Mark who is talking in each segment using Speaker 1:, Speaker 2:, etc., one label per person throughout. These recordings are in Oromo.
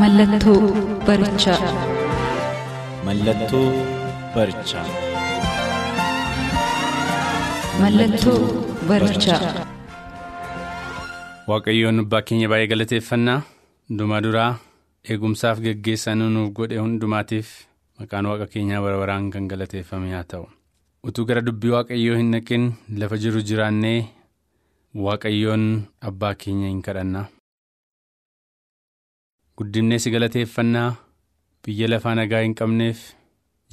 Speaker 1: Mallattoo barichaa.
Speaker 2: Mallattoo barichaa.
Speaker 1: Mallattoo barichaa.
Speaker 3: Waaqayyoon abbaa keenya baay'ee galateeffannaa hundumaa duraa eegumsaaf geggeessaa nuuf godhe hundumaatiif maqaan waaqa keenyaa bara baraan kan galateeffame haa ta'u utuu gara dubbii waaqayyoo hin naqin lafa jiru jiraannee waaqayyoon abbaa keenya hin kadhanna. Guddinee si galateeffannaa biyya lafaa nagaa hin qabneef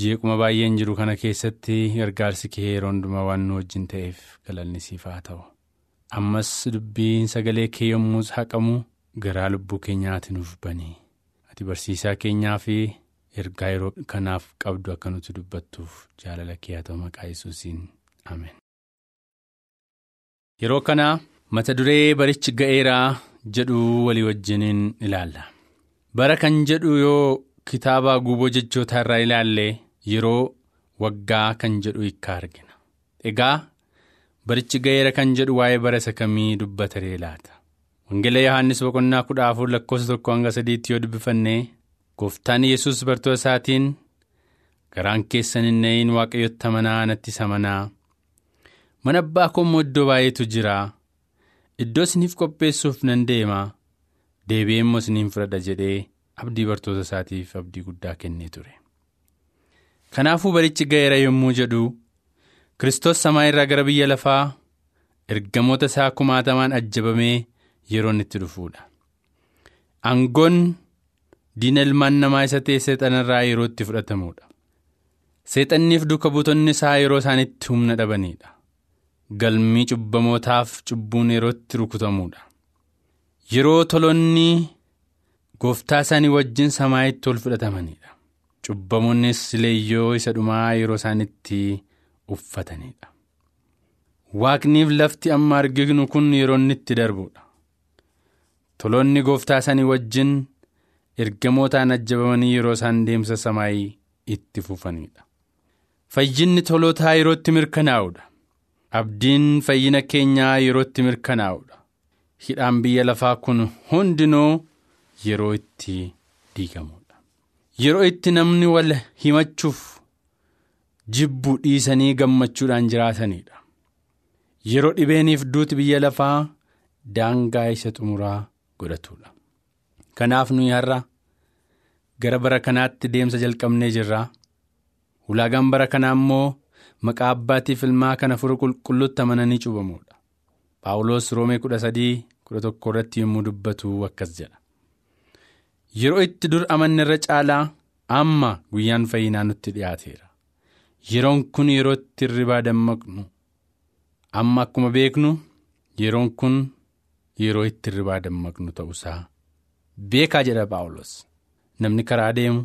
Speaker 3: jeequma baay'een jiru kana keessatti gargaarsi kee yeroo hundumaa waan nu wajjin ta'eef galanni siif haa ta'u ammas dubbiin sagalee kee yommus haqamu garaa lubbuu keenyaati nuuf banii ati barsiisaa keenyaa fi ergaa yeroo kanaaf qabdu akka nuti dubbattuuf jaalala kee haa ta'u maqaa yesuusiin ameen. yeroo kana mata duree barichi ga'eeraa jedhu walii wajjiniin ilaalla. Bara kan jedhu yoo kitaaba guuboo jechootaa irraa ilaalle yeroo waggaa kan jedhu hiikkaa argina. Egaa barichi ga'eera kan jedhu waa'ee bara isa kamii dubbataree laata? Wangeela yohaannis boqonnaa kudha afur lakkoofsa tokko hanga sadiitti yoo dubbifannee gooftaan yesus bartoota isaatiin garaan keessan hin na'iin waaqayyotti amanaa natti amanaa. Mana abbaa koo immoo iddoo baay'eetu jira. Iddoo isiniif qopheessuuf nan deema. Deebi'ee immoo isiniin fudhadha jedhee abdii bartoota isaatiif abdii guddaa kennee ture. Kanaafuu barichi ga'eera yommuu jedhu Kiristoos samaa irraa gara biyya lafaa ergamoota isaa kumaatamaan ajjabamee yeroon itti dhufuudha. Aangoon diina ilmaan namaa isa ta'e seexanarraa yeroo itti fudhatamuudha. Seexanniif duuka buutonni isaa yeroo isaanitti humna dhabaniidha. Galmii cubbamootaaf cubbuun yeroo itti rukutamuudha. Yeroo tolonni gooftaa isaanii wajjin samaa'itti ol fudhatamanidha. Cubbamoonnis leeyyoo isa dhumaa yeroo isaanitti uffatanidha. Waaqniif lafti amma arginu kun yeroo inni itti darbudha. Tolonni gooftaa isaanii wajjin ergamootaan ajjabamanii yeroo isaan deemsa samaayii itti fufanidha. Fayyinni tolootaa yeroo itti mirkanaa'udha. Abdiin fayyina keenyaa yeroo itti mirkanaa'udha. Hidhaan biyya lafaa kun hundinuu yeroo itti diigamudha. Yeroo itti namni wal himachuuf jibbuu dhiisanii gammachuudhaan jiraatanidha. Yeroo dhibeeniif duuti biyya lafaa daangaa isa xumuraa godhatudha. Kanaaf nuyi har'a gara bara kanaatti deemsa jalqabnee jirra. Ulaagaan bara kanaa immoo maqaa abbaatiif ilmaa kana furu qulqulluutti amananii cuubamuudha. Paawuloos roomee kudha sadii kudha tokko irratti yommuu dubbatu akkas jedha. Yeroo itti dur amanne irra caalaa amma guyyaan fayyinaa nutti dhiyaateera. Yeroon kun yeroo itti hirribaa dammaqnu. Amma akkuma beeknu yeroon kun yeroo itti hirribaa dammaqnu ta'uusaa beekaa jedha Paawulos. Namni karaa deemu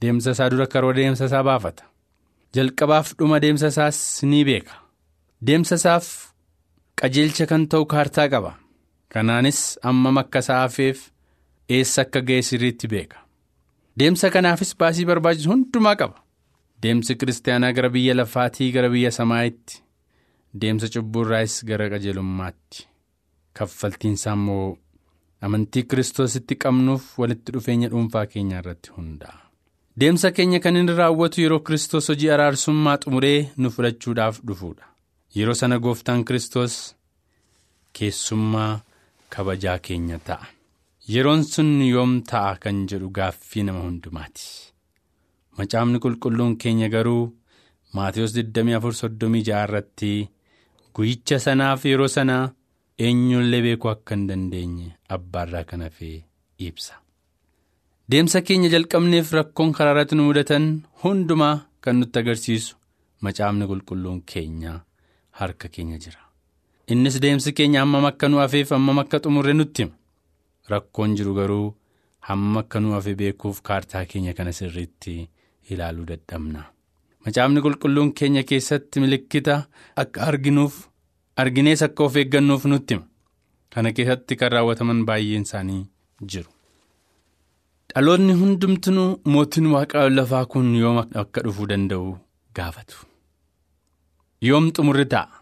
Speaker 3: deemsa isaa dura karoora deemsa isaa baafata. Jalqabaaf dhuma deemsa isaas ni beeka. Deemsa isaaf qajeelcha kan ta'u kaartaa qaba. Kanaanis ammam akka isaa hafeef eessa akka ga'e sirriitti beeka. Deemsa kanaafis baasii barbaachisu hundumaa qaba. Deemsi kiristaanaa gara biyya lafaatii gara biyya samaa'itti. Deemsa cubburraayis gara qajeelummaatti. Kaffaltiinsaa immoo amantii kiristoositti qabnuuf walitti dhufeenya dhuunfaa keenya irratti hundaa'a. Deemsa keenya kan inni raawwatu yeroo kiristoos hojii araarsummaa xumuree nu fudhachuudhaaf dhufuudha. Yeroo sana gooftaan kiristoos keessummaa kabajaa keenya ta'a. Yeroon sun yoom ta'a kan jedhu gaaffii nama hundumaati. Macaafni qulqulluun keenya garuu Maatiyus 24:36 irratti guyyicha sanaaf yeroo sana eenyullee beekuu akka hin dandeenye abbaarraa kan hafee ibsa. Deemsa keenya jalqabneef rakkoon karaa irratti nu mudatan hundumaa kan nutti agarsiisu macaafni qulqulluun keenya harka keenya jira. Innis deemsi keenya hammam akka nu hafeef hammam akka xumurre nutti hima. Rakkoon jiru garuu hammam akka nu hafe beekuuf kaartaa keenya kana sirriitti ilaaluu dadhabna. Macaafni qulqulluun keenya keessatti milikkita akka arginuuf arginees akka of eeggannuuf nutti hima. Kana keessatti kan raawwataman baay'een isaanii jiru. dhaloonni hundumtuu mootiin waaqaa lafaa kun yoom akka dhufuu danda'u gaafatu? Yoom xumurri ta'a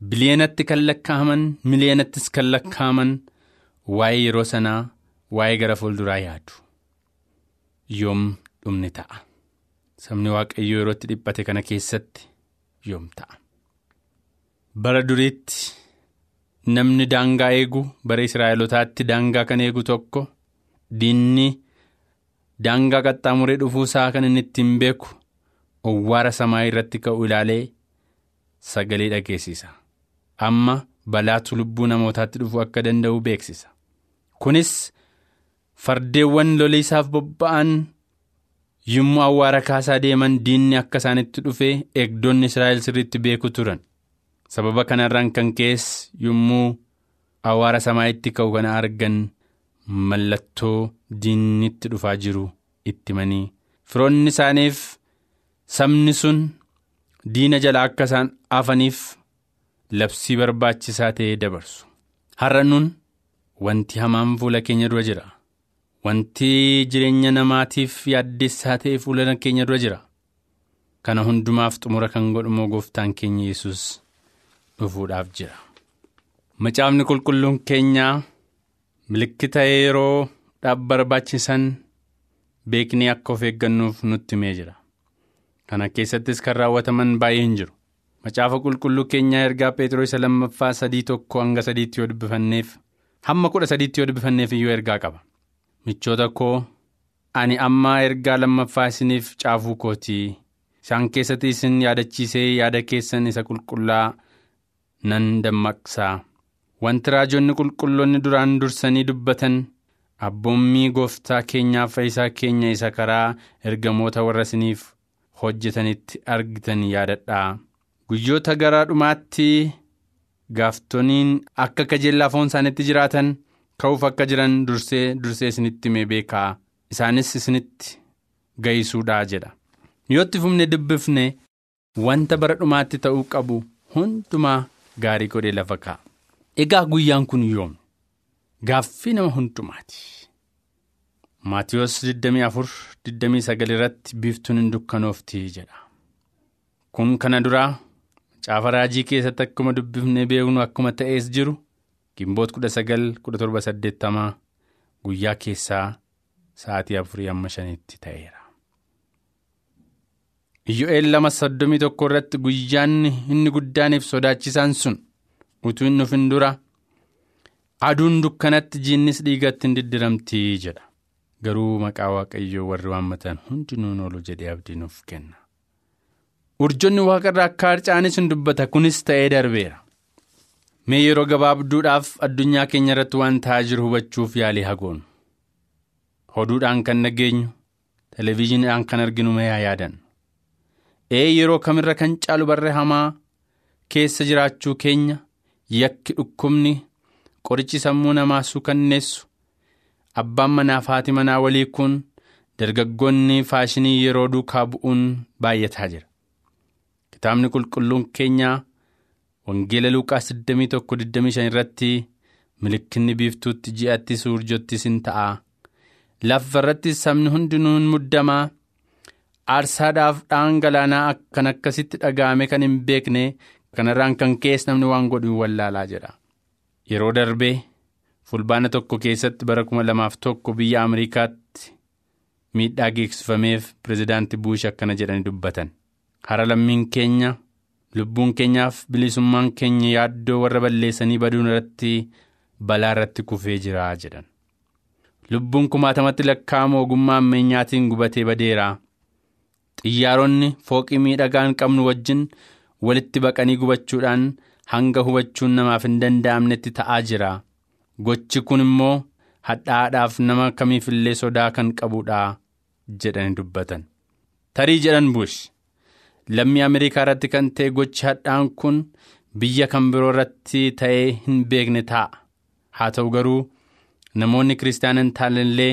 Speaker 3: biliyeenatti kan lakkaa'aman miliyeenattis kan lakkaa'aman waa'ee yeroo sanaa waa'ee gara fuulduraa yaadu. Yoom dhumni ta'a. Sabni waaqayyoo yerootti dhiphate kana keessatti yoom ta'a. Bara duriitti namni daangaa eegu bara israa'elotaatti daangaa kan eegu tokko diinni. daangaa qaxxaamuree dhufuusaa kan inni ittiin beeku owwaara samaa irratti ka'u ilaalee sagalee dhageessisa amma balaatu lubbuu namootaatti dhufuu akka danda'u beeksisa kunis fardeewwan loliisaaf bobba'an yommuu awwaara kaasaa deeman diinni akka isaanitti dhufee eegdonni israa'el sirriitti beeku turan sababa kanarraan kan ka'es yommuu awwaara samaa itti ka'u kana argan. mallattoo diinnitti dhufaa jiru itti himanii firoonni isaaniif sabni sun diina jala akka isaan hafaniif labsii barbaachisaa ta'ee dabarsu. Har'a nun wanti hamaan fuula keenya dura jira. Wanti jireenya namaatiif yaaddessaa ta'e fuula keenya dura jira. Kana hundumaaf xumura kan godhumoo gooftaan keenya yesus dhufuudhaaf jira? Macaafni qulqulluun keenyaa. milikkita yeroo dhaab barbaachisan beeknee akka of eeggannuuf nutti himee jira. Kana keessattis kan raawwataman baay'een jiru macaafa qulqulluu keenyaa ergaa peetiroo isa lammaffaa sadii tokko hanga sadiitti yoo dubbifanneef hamma kudha sadiitti yoo dubbifanneef iyyuu ergaa qaba michoota koo ani ammaa ergaa lammaffaa isiniif caafuu kootii isaan keessatti isin yaadachiisee yaada keessan isa qulqullaa nan dammaqsaa. wanti raajonni qulqulloonni duraan dursanii dubbatan abboommii gooftaa keenyaa fayyisaa keenya isa karaa ergamoota warra isiniif hojjetanitti argitan yaadadhaa guyyoota garaa dhumaatti gaaftoniin akka kajeellaa foon isaanitti jiraatan ka'uuf akka jiran dursee dursee isinitti himee beekaa isaanis isinitti ga'isuudhaa jedha yootti fufne dubbifne wanta bara dhumaatti ta'uu qabu hundumaa gaarii godhee lafa kaa'a. Egaa guyyaan kun yoom gaaffii nama hundumaati. Maatiyoos 24-29 irratti biiftuun hin dukkanoofti jedha. Kun kana duraa caafa raajii keessatti akkuma dubbifnee beeknu akkuma ta'ees jiru gimboota 19-17 guyyaa keessaa sa'aatii afurii amma shanitti ta'eera. Iyyo'eel lama soddomii tokko irratti guyyaan inni guddaaniif sodaachisaan sun. utuu hin dhufin dura aduun dukkanatti jiinnis dhiigatti hin diddiramtii jedha garuu maqaa waaqayyoo warri waammatan hundinuun oolu jedhee abdii nuuf kenna urjonni waaqarraa akka harca'anis hin dubbata kunis ta'ee darbeera. Mee yeroo gabaabduudhaaf addunyaa keenya irratti waan ta'aa jiru hubachuuf yaalii hagoonu oduudhaan kan dhageenyu televezyiiniidhaan kan arginu mee haa yaadannu ee yeroo kamirra kan caalu barree hamaa keessa jiraachuu keenya. yakki dhukkubni qorichi sammuu namaa suukanneessu abbaan manaa fi haati manaa walii kun dargaggoonni faashinii yeroo duukaa bu'uun baay'ataa jira kitaabni qulqulluun keenyaa wangeela luuqaas 21-25 irratti milikkinni biiftuutti ji'atti urjottis hin ta'a. Lafa irratti sabni hundinuu hin muddamaa aarsaadhaaf dhangalaanaa akkan akkasitti dhaga'ame kan hin beekne kanarraan kan ka'es namni waan godhu wallaalaa jedha. Yeroo darbee fulbaana tokko keessatti bara kuma lamaaf tokko biyya Ameerikaatti miidhaa geessifameef pirezidaanti Buush akkana jedhanii dubbatan hara lammiin keenya lubbuun keenyaaf bilisummaan keenya yaaddoo warra balleessanii baduun irratti balaa irratti kufee jira jedhan. Lubbuun kumaatamatti lakkaa'amu ogummaa ammeenyaatiin gubatee badeera. Xiyyaaronni fooqii miidhagaan qabnu wajjin walitti baqanii gubachuudhaan hanga hubachuun namaaf hin danda'amnetti ta'aa jira. Gochi kun immoo hadhaadhaaf nama kamiifillee sodaa kan qabuudha jedhanii dubbatan. Tarii jedhan buush lammii ameerikaa irratti kan ta'e gochi hadhaan kun biyya kan biroo irratti ta'ee hin beekne ta'a haa ta'u garuu namoonni kiristaana hin taanellee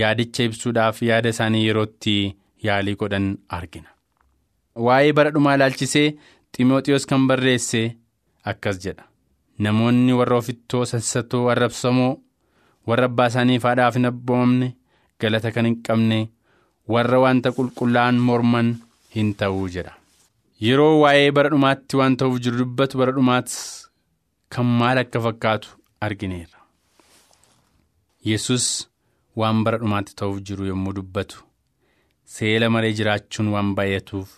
Speaker 3: yaadicha ibsuudhaaf yaada isaanii yerootti yaalii godhan argina. Waa'ee bara dhumaa ilaalchisee Ximooxiyoos kan barreesse akkas jedha. Namoonni warra ofittoo sassatoo arrabsamoo warra abbaa isaaniif haadhaaf hin abboomamne galata kan hin qabne warra wanta qulqullaa'an morman hin ta'uu jedha. Yeroo waa'ee bara dhumaatti waan ta'uuf jiru dubbatu bara dhumaatti kan maal akka fakkaatu argineerra. Yesus waan bara dhumaatti ta'uuf jiru yommuu dubbatu seela maree jiraachuun waan baay'atuuf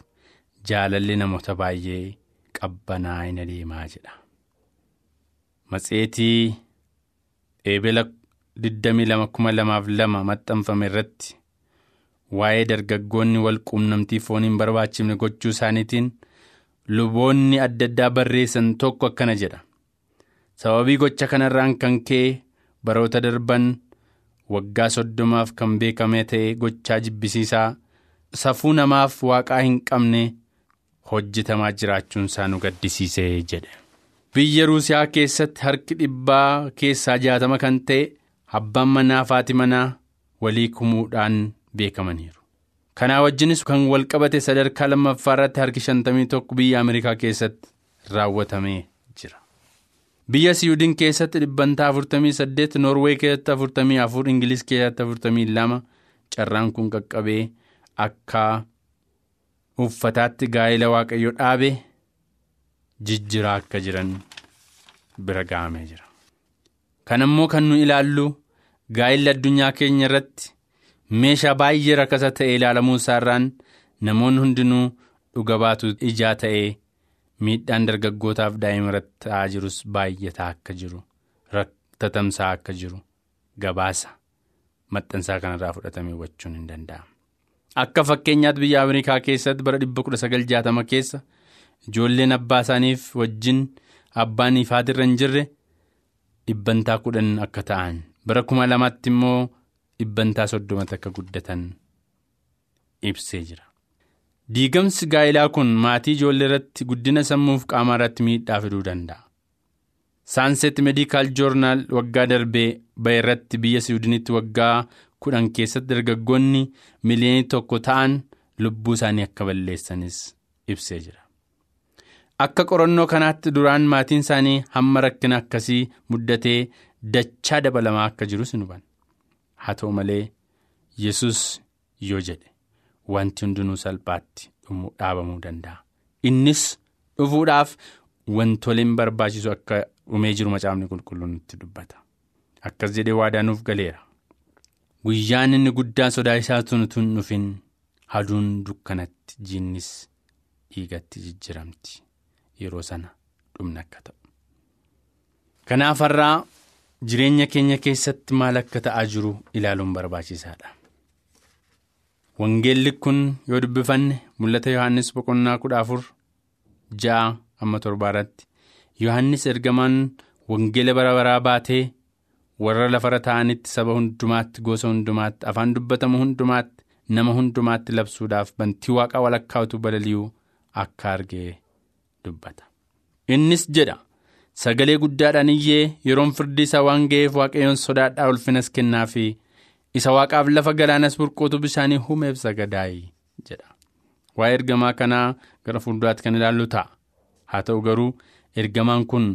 Speaker 3: jaalalli namoota baay'ee qabbanaa hin adeemaa jedha. Matseetii eebela 22,2002 maxxanfame irratti waa'ee dargaggoonni wal quunnamtii foon hin barbaachifne gochuu isaaniitiin luboonni adda addaa barreessan tokko akkana jedha. Sababii gocha kanarraan kan ka'e baroota darban waggaa soddomaaf kan beekame ta'e gochaa jibbisiisaa safuu namaaf waaqaa hin qabne hojjetamaa jiraachuun isaa nu gaddisiisee jedhe. Biyya Ruusiyaa keessatti harki dhibbaa keessaa jaatama kan ta'e abbaan manaa fi manaa walii kumuudhaan beekamaniiru. Kanaa wajjinis kan wal qabate sadarkaa lammaffaa irratti harki shantamii tokko biyya Ameerikaa keessatti raawwatamee jira. Biyya Siyuudin keessatti dhibbantaa afurtamii saddeet, Noorwee keessatti afurtamii afur, Ingiliz keessatti afurtamii lama carraan kun qaqqabee akka uffataatti gaa'ela waaqayyo dhaabe jijjiraa akka jiran bira ga'amee jira. Kan immoo kan nu ilaallu gaa'elli addunyaa keenya irratti meeshaa baay'ee rakasa ta'e ilaalamuu isaarraan namoonni hundinuu dhuga baatu ijaa ta'ee miidhaan dargaggootaaf daa'ima irratti ta'aa jirus baay'ataa akka jiru rattatamsaa akka jiru gabaasa maxxansaa kanarraa fudhatamee hubachuun hin danda'amu. Akka fakkeenyaatti biyya Ameerikaa keessatti bara 1960 keessa ijoolleen abbaa isaaniif wajjin abbaan ifaatirra hin jirre dhibbantaa kudhan akka ta'an bara kuma lamaatti immoo dhibbantaa soddomatti akka guddatan ibsee jira. Diigamsi gaa'ilaa kun maatii ijoollee irratti guddina sammuuf qaamaa irratti miidhaa fiduu danda'a. Saanseet meedikaal joornaal waggaa darbee ba'e irratti biyya Siwiidinitti waggaa kudhan keessatti dargaggoonni miliyoonii tokko ta'an lubbuu isaanii akka balleessanis ibsee jira. Akka qorannoo kanaatti duraan maatiin isaanii hamma rakkina akkasii muddatee dachaa dabalamaa akka jirus ni hubanna. Haa ta'u malee Yesus yoo jedhe wanti hundinuu salphaatti dhaabamuu danda'a. Innis dhufuudhaaf wantoleen barbaachisu akka dhumee jiru macaafni qulqulluun nutti dubbata. Akkas jedhee waadaa nuuf galeera. Guyyaan inni guddaan sodaa isaa tun tun dhufin haduun dukkanatti jiinnis dhiigatti jijjiramti. Yeroo sana dhumna akka ta'u. Kanaaf har'aa jireenya keenya keessatti maal akka ta'aa jiru ilaaluun barbaachisaadha. Wangeelli kun yoo dubbifanne mul'ata Yohaannis boqonnaa kudha afur ja'a amma torbaa irratti Yohaannis ergamaan wangeela bara baraa baatee warra lafarra ta'anitti saba hundumaatti gosa hundumaatti afaan dubbatamu hundumaatti nama hundumaatti labsuudhaaf bantii waaqaa walakkaatu balali'uu akka argee dubbata. Innis jedha sagalee guddaadhaan iyyee yeroon firdi isaa waan ga'eef waaqayyoon sodaadhaa ulfinas kennaafi isa waaqaaf lafa galaanas burqootu bishaanii humeef sagadaayi jedha. Waa'ee ergamaa kanaa gara fuulduraatti kan ilaallu ta'a. Haa ta'u garuu ergamaan kun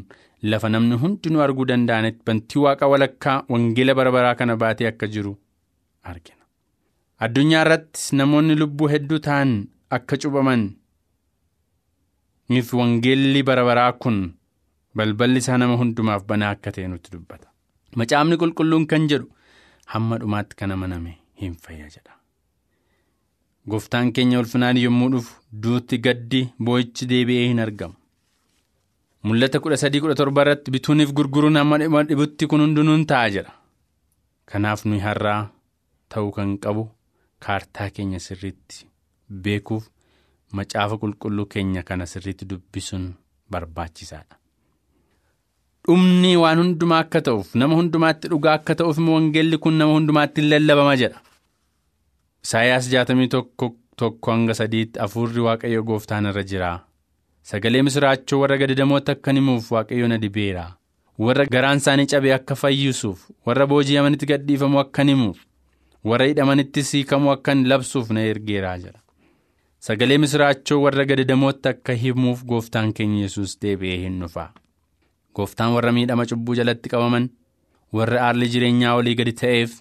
Speaker 3: lafa namni hundinuu arguu danda'anitti bantii waaqa walakkaa wangeela bara baraa kana baatee akka jiru argina. Addunyaa irratti namoonni lubbuu hedduu ta'an akka cubaman wangeelli bara baraa kun balballi isaa nama hundumaaf banaa akka ta'e nutti dubbata. Macaafni qulqulluun kan jedhu hamma dhumaatti kan amaname hin fayya jedha. Gooftaan keenya ulfinaan yommuu dhufu duutti gaddi boo'ichi deebi'ee hin argamu. Mul'ata kudha sadii kudha torba irratti bituuniif gurguruun hamma dhibutti kun hundinuun ta'a jedha. Kanaaf nuyi har'aa ta'uu kan qabu kaartaa keenya sirriitti beekuuf macaafa qulqulluu keenya kana sirriitti dubbisuun barbaachisaadha. Dhumni waan hundumaa akka ta'uuf nama hundumaatti dhugaa akka ta'uuf wangeelli kun nama hundumaatti hin lallabama jedha. Isaayyaas jaatamii tokko tokko hanga sadiitti hafuurri waaqayyo gooftaan irra jira. sagalee misiraachoo warra gadadamoota akkan himuuf waaqayyo na dibeera warra garaan isaanii cabee akka fayyisuuf warra booji'amanitti gadhiifamuu akkan himuuf warra hidhamanittis hiikamuu akkan labsuuf na ergeeraa jedha sagalee misiraachoo warra gadadamoota akka himuuf gooftaan keenya yesus deebi'ee hin dhufaa gooftaan warra miidhama cubbuu jalatti qabaman warra haalli jireenyaa olii gadi ta'eef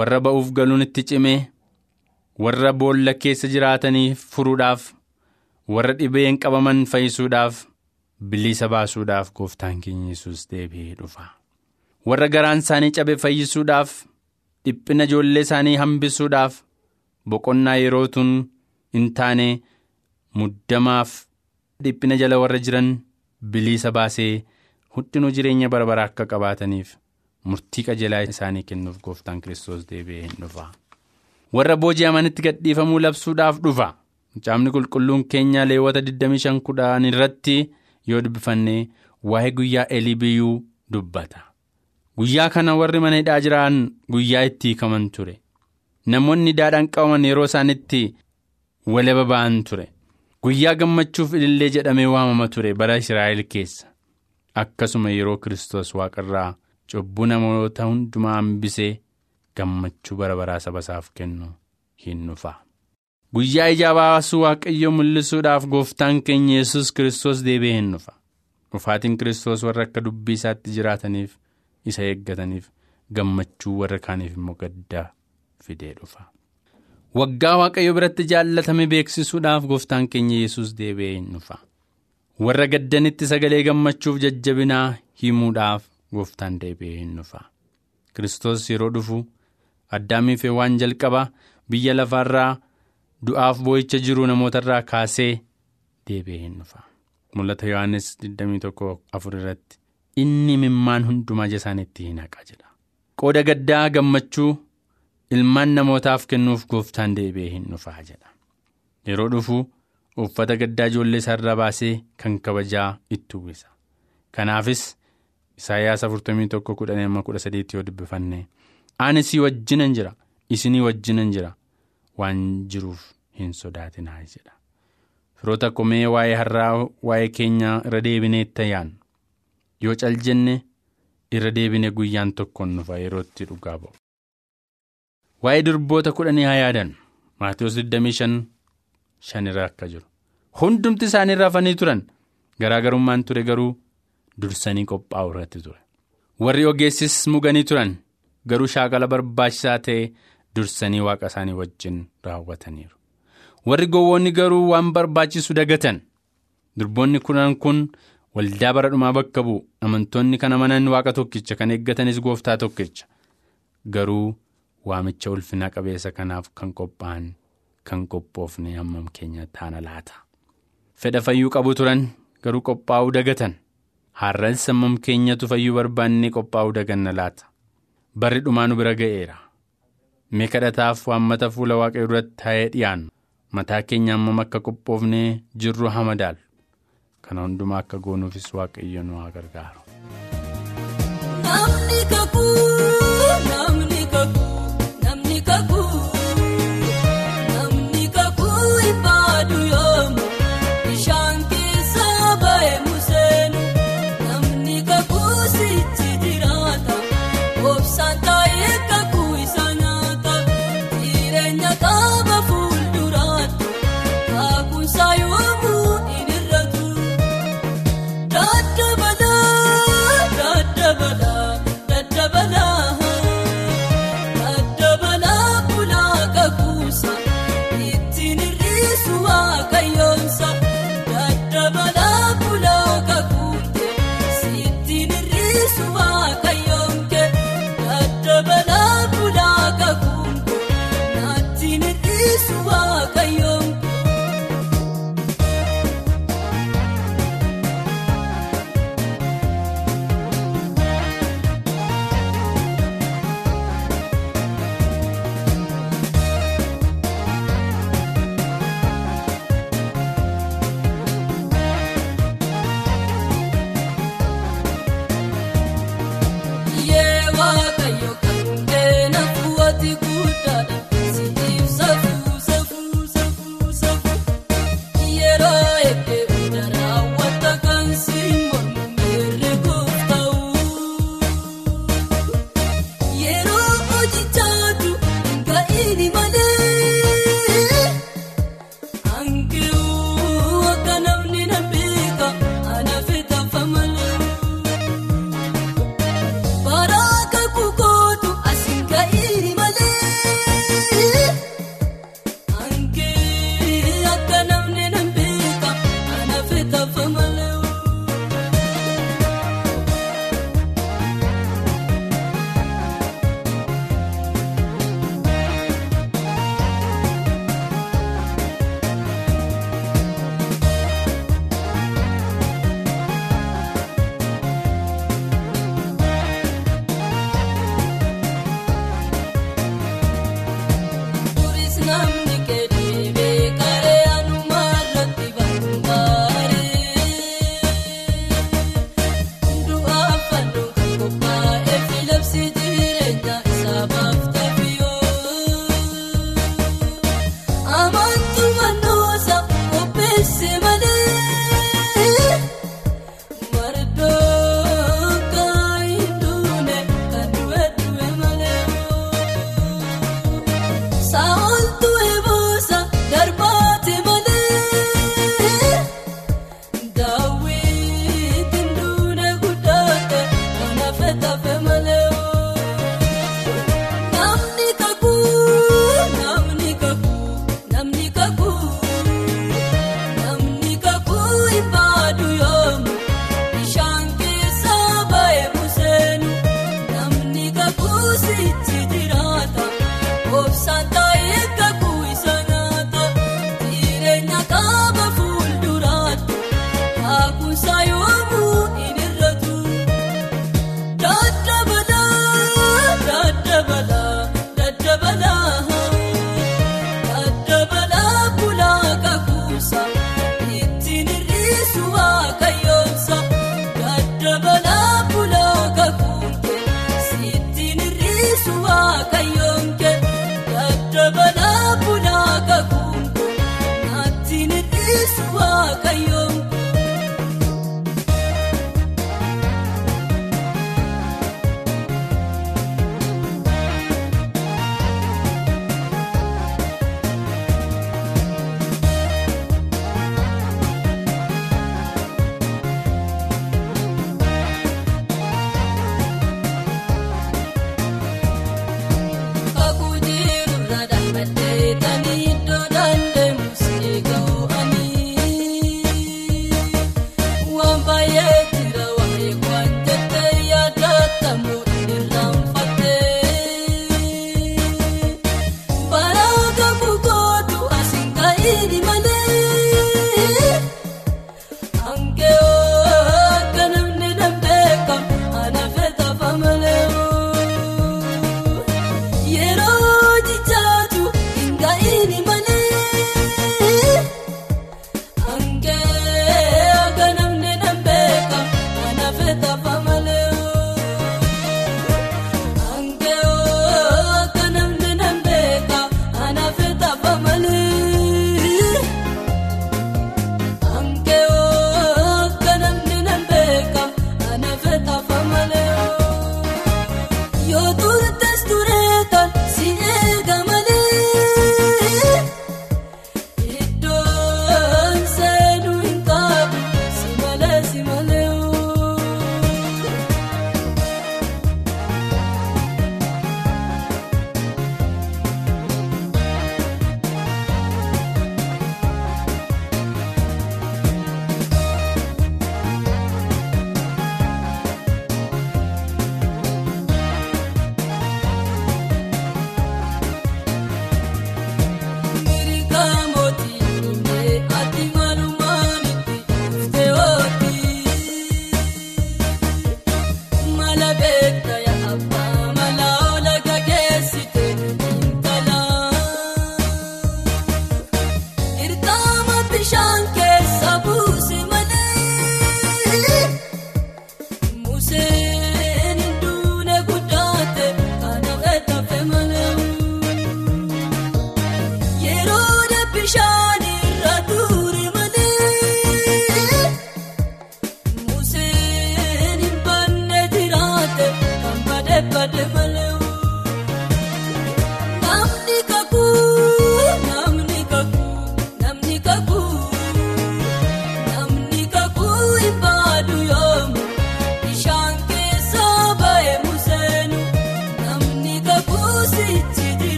Speaker 3: warra ba'uuf galuun itti cimee warra boolla keessa jiraatanii furuudhaaf warra dhibeen qabaman fayyisuudhaaf bilisa baasuudhaaf gooftaan keenya yesus deebi'ee dhufa. Warra garaan isaanii cabe fayyisuudhaaf dhiphina ijoollee isaanii hambisuudhaaf boqonnaa yerootuun hin taane muddamaaf dhiphina jala warra jiran bilisa baasee hundinuu jireenya bara baraa akka qabaataniif murtii qajeelaa isaanii kennuuf gooftaan kiristoos deebi'ee hin dhufa warra booji'amanitti gadhiifamuu labsuudhaaf dhufa. Caamni qulqulluun keenya leewwata 25 kudhan irratti yoo dubbifanne waa'ee guyyaa eliibiyyuu dubbata. Guyyaa kana warri mana hidhaa jiran guyyaa itti hiikaman ture. Namoonni hidhaadhaan qabaman yeroo isaanitti walaba ba'an ture. Guyyaa gammachuuf ilillee jedhamee waamama ture bara Israa'el keessa. Akkasuma yeroo Kiristoos waaqarraa cubbuu namoota hundumaa hambisee gammachuu bara baraa saba isaaf kennu hin dhufa. Guyyaa ijaa baasuu waaqayyoo mul'isuudhaaf gooftaan keenya yesus Kiristoos deebi'ee hin dhufa. Dhufaatiin Kiristoos warra akka dubbii isaatti jiraataniif isa eeggataniif gammachuu warra kaaniif immoo gaddaa fidee dhufa. Waggaa waaqayyo biratti jaallatame beeksisuudhaaf gooftaan keenya yesus deebi'ee hin dhufa. Warra gaddanitti sagalee gammachuuf jajjabinaa himuudhaaf gooftaan deebi'ee hin dhufa. Kiristoos yeroo dhufu addaamiif waan jalqaba biyya lafaarraa. du'aaf boo'icha jiru namootarraa kaasee deebi'ee hin dhufa. Mul'ata Yohaannis 21 irratti inni mimmaan hundumaa isaaniitti hin haqa jedha. Qooda gaddaa gammachuu ilmaan namootaaf kennuuf gooftaan deebi'ee hin dhufaa jedha. Yeroo dhufu uffata gaddaa ijoollee isaarraa baasee kan kabajaa itti uwwisa. Kanaafis Isaayyaas 41-13 yoo dubbifanne ani si wajjinan jira isinii wajjinan jira. waan jiruuf hin sodaatinaa jedha firoota komee waa'ee har'aa waa'ee keenyaa irra deebinee itti yaannu yoo cal jenne irra deebine guyyaan tokkoon nufa yerootti dhugaa ba'u. waa'ee durboota kudhanii haa yaadan maatiyoos 25 irra akka jiru. Hundumti isaanii rafanii turan garaagarummaan ture garuu dursanii qophaa'u irratti ture. Warri ogeessis muganii turan garuu shaakala barbaachisaa ta'e. dursanii waaqa isaanii wajjin raawwataniiru. Warri gowwoonni garuu waan barbaachisu dagatan. Durboonni kunan kun waldaa bara dhumaa bakka bu'u amantoonni kan amanan waaqa tokkicha kan eeggatanis gooftaa tokkicha. Garuu waamicha ulfina qabeessa kanaaf kan qophaa'an kan qophoofne hammam keenya taana laata fedha fayyuu qabu turan garuu qophaa'uu dagatan har'as hammam keenyatu fayyuu barbaannee qophaa'uu daganna laata barri dhumaa nu bira ga'eera. mee kadhataaf waammata fuula waaqayyoo duratti taa'ee dhiyaannu mataa keenya hammam akka qophoofnee jirru hamadaalu kana hundumaa akka goonuufis waaqayyo nu haa gargaaru.